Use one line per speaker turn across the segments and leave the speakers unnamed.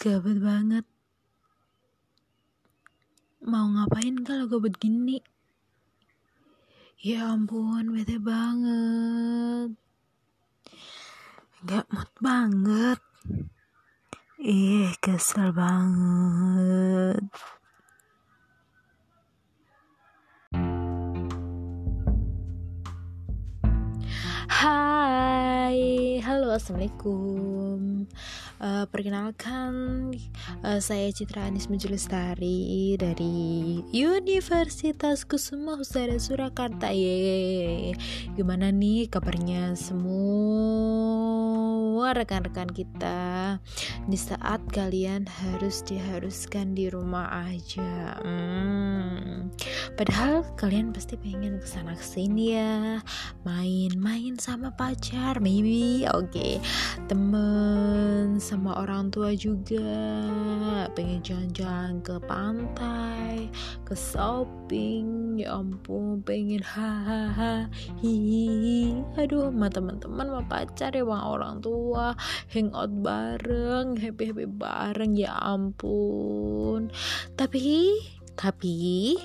Gabut banget. Mau ngapain kalau gabut gini? Ya ampun, bete banget. Gak mood banget. Ih, kesel banget. Hai, halo, assalamualaikum. Uh, perkenalkan, uh, saya Citra Anis Mujulestari dari Universitas Kusuma Husada Surakarta. Ye, gimana nih kabarnya semua rekan-rekan kita di saat kalian harus diharuskan di rumah aja? Hmm. Padahal kalian pasti pengen ke sana ke sini ya, main-main sama pacar, maybe, oke, okay. temen sama orang tua juga, pengen jalan-jalan ke pantai, ke shopping, ya ampun, pengen hahaha, hihihi, aduh, sama teman-teman, sama pacar ya, bang orang tua, hangout bareng, happy happy bareng, ya ampun, tapi, tapi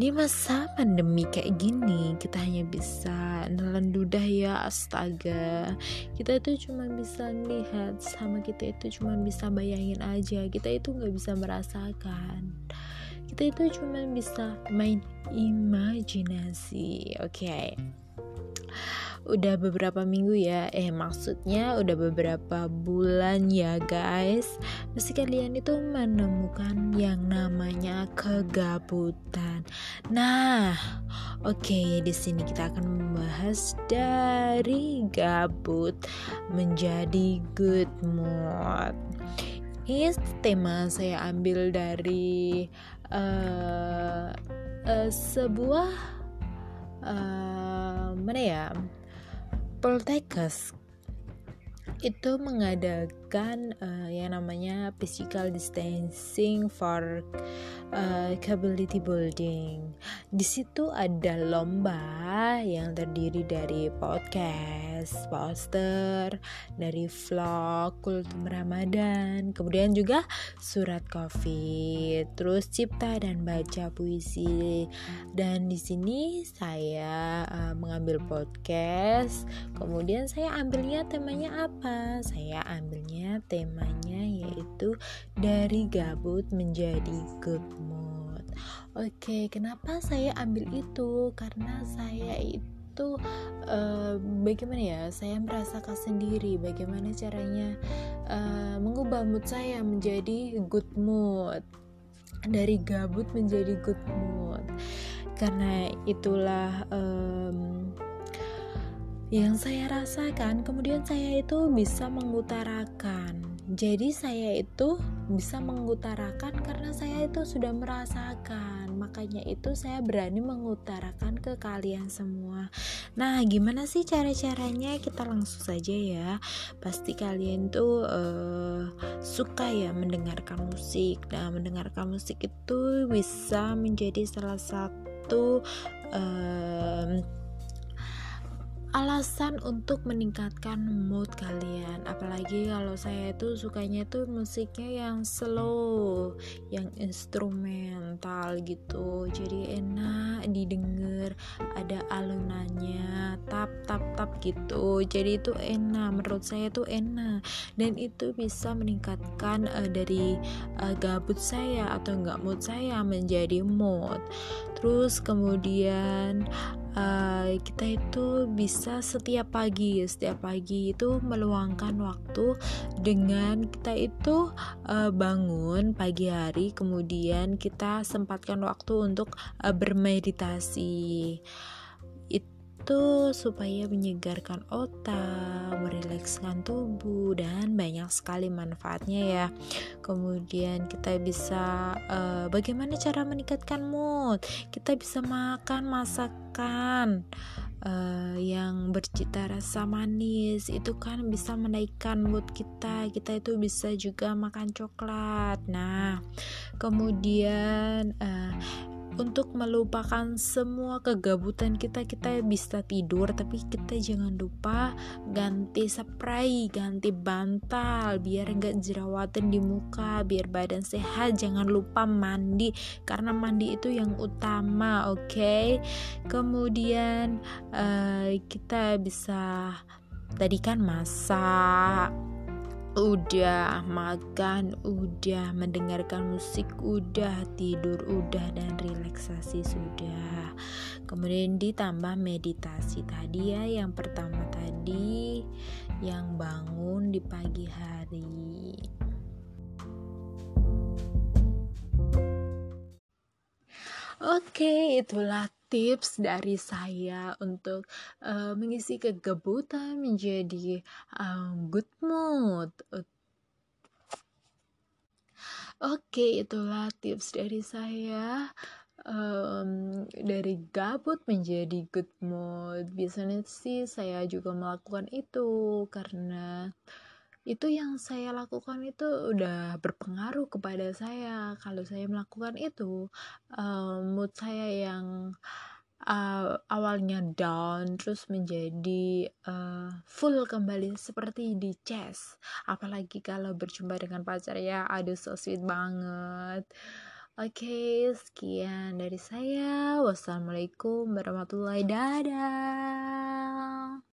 di masa pandemi kayak gini kita hanya bisa nelan ludah ya astaga. Kita itu cuma bisa lihat sama kita itu cuma bisa bayangin aja. Kita itu nggak bisa merasakan. Kita itu cuma bisa main imajinasi oke. okay udah beberapa minggu ya. Eh maksudnya udah beberapa bulan ya guys. Pasti kalian itu menemukan yang namanya kegabutan. Nah oke okay, di sini kita akan membahas dari gabut menjadi good mood. Ini tema saya ambil dari uh, uh, sebuah uh, mana ya Poltekkes itu mengadakan uh, yang namanya physical distancing for uh, capability building. Di situ ada lomba yang terdiri dari podcast, poster, dari vlog, kultum Ramadan, kemudian juga surat COVID, terus cipta dan baca puisi. Dan di sini saya uh, mengambil podcast, kemudian saya ambilnya temanya apa? Saya ambilnya temanya yaitu dari gabut menjadi good mood. Oke, kenapa saya ambil itu? Karena saya itu uh, bagaimana ya saya merasakan sendiri bagaimana caranya uh, mengubah mood saya menjadi good mood. Dari gabut menjadi good mood. Karena itulah um, yang saya rasakan kemudian saya itu bisa mengutarakan. Jadi saya itu bisa mengutarakan karena saya itu sudah merasakan. Makanya itu saya berani mengutarakan ke kalian semua. Nah gimana sih cara-caranya? Kita langsung saja ya. Pasti kalian tuh uh, suka ya mendengarkan musik. Nah mendengarkan musik itu bisa menjadi salah satu uh, alasan untuk meningkatkan mood kalian. Apalagi kalau saya itu sukanya itu musiknya yang slow yang instrumental gitu. Jadi enak didengar ada alunannya tap tap tap gitu. Jadi itu enak menurut saya itu enak. Dan itu bisa meningkatkan uh, dari uh, gabut saya atau enggak mood saya menjadi mood. Terus kemudian uh, kita itu bisa setiap pagi setiap pagi itu meluangkan waktu dengan kita itu uh, bangun pagi hari kemudian kita sempatkan waktu untuk uh, bermeditasi itu supaya menyegarkan otak, merilekskan tubuh dan banyak sekali manfaatnya ya. Kemudian kita bisa uh, bagaimana cara meningkatkan mood? Kita bisa makan masakan uh, yang bercita rasa manis itu kan bisa menaikkan mood kita. Kita itu bisa juga makan coklat. Nah, kemudian uh, untuk melupakan semua kegabutan kita. Kita bisa tidur tapi kita jangan lupa ganti spray ganti bantal biar enggak jerawatan di muka biar badan sehat. Jangan lupa mandi karena mandi itu yang utama oke? Okay? kemudian uh, kita bisa tadi kan masak udah makan udah mendengarkan musik udah tidur udah dan relaksasi sudah. Kemudian ditambah meditasi tadi ya yang pertama tadi yang bangun di pagi hari. Oke, itulah tips dari saya untuk uh, mengisi kegabutan menjadi um, good mood. Oke, itulah tips dari saya um, dari gabut menjadi good mood. Biasanya sih saya juga melakukan itu karena itu yang saya lakukan itu udah berpengaruh kepada saya kalau saya melakukan itu uh, mood saya yang uh, awalnya down terus menjadi uh, full kembali seperti di chess apalagi kalau berjumpa dengan pacar ya aduh so sweet banget Oke, okay, sekian dari saya. Wassalamualaikum warahmatullahi wabarakatuh.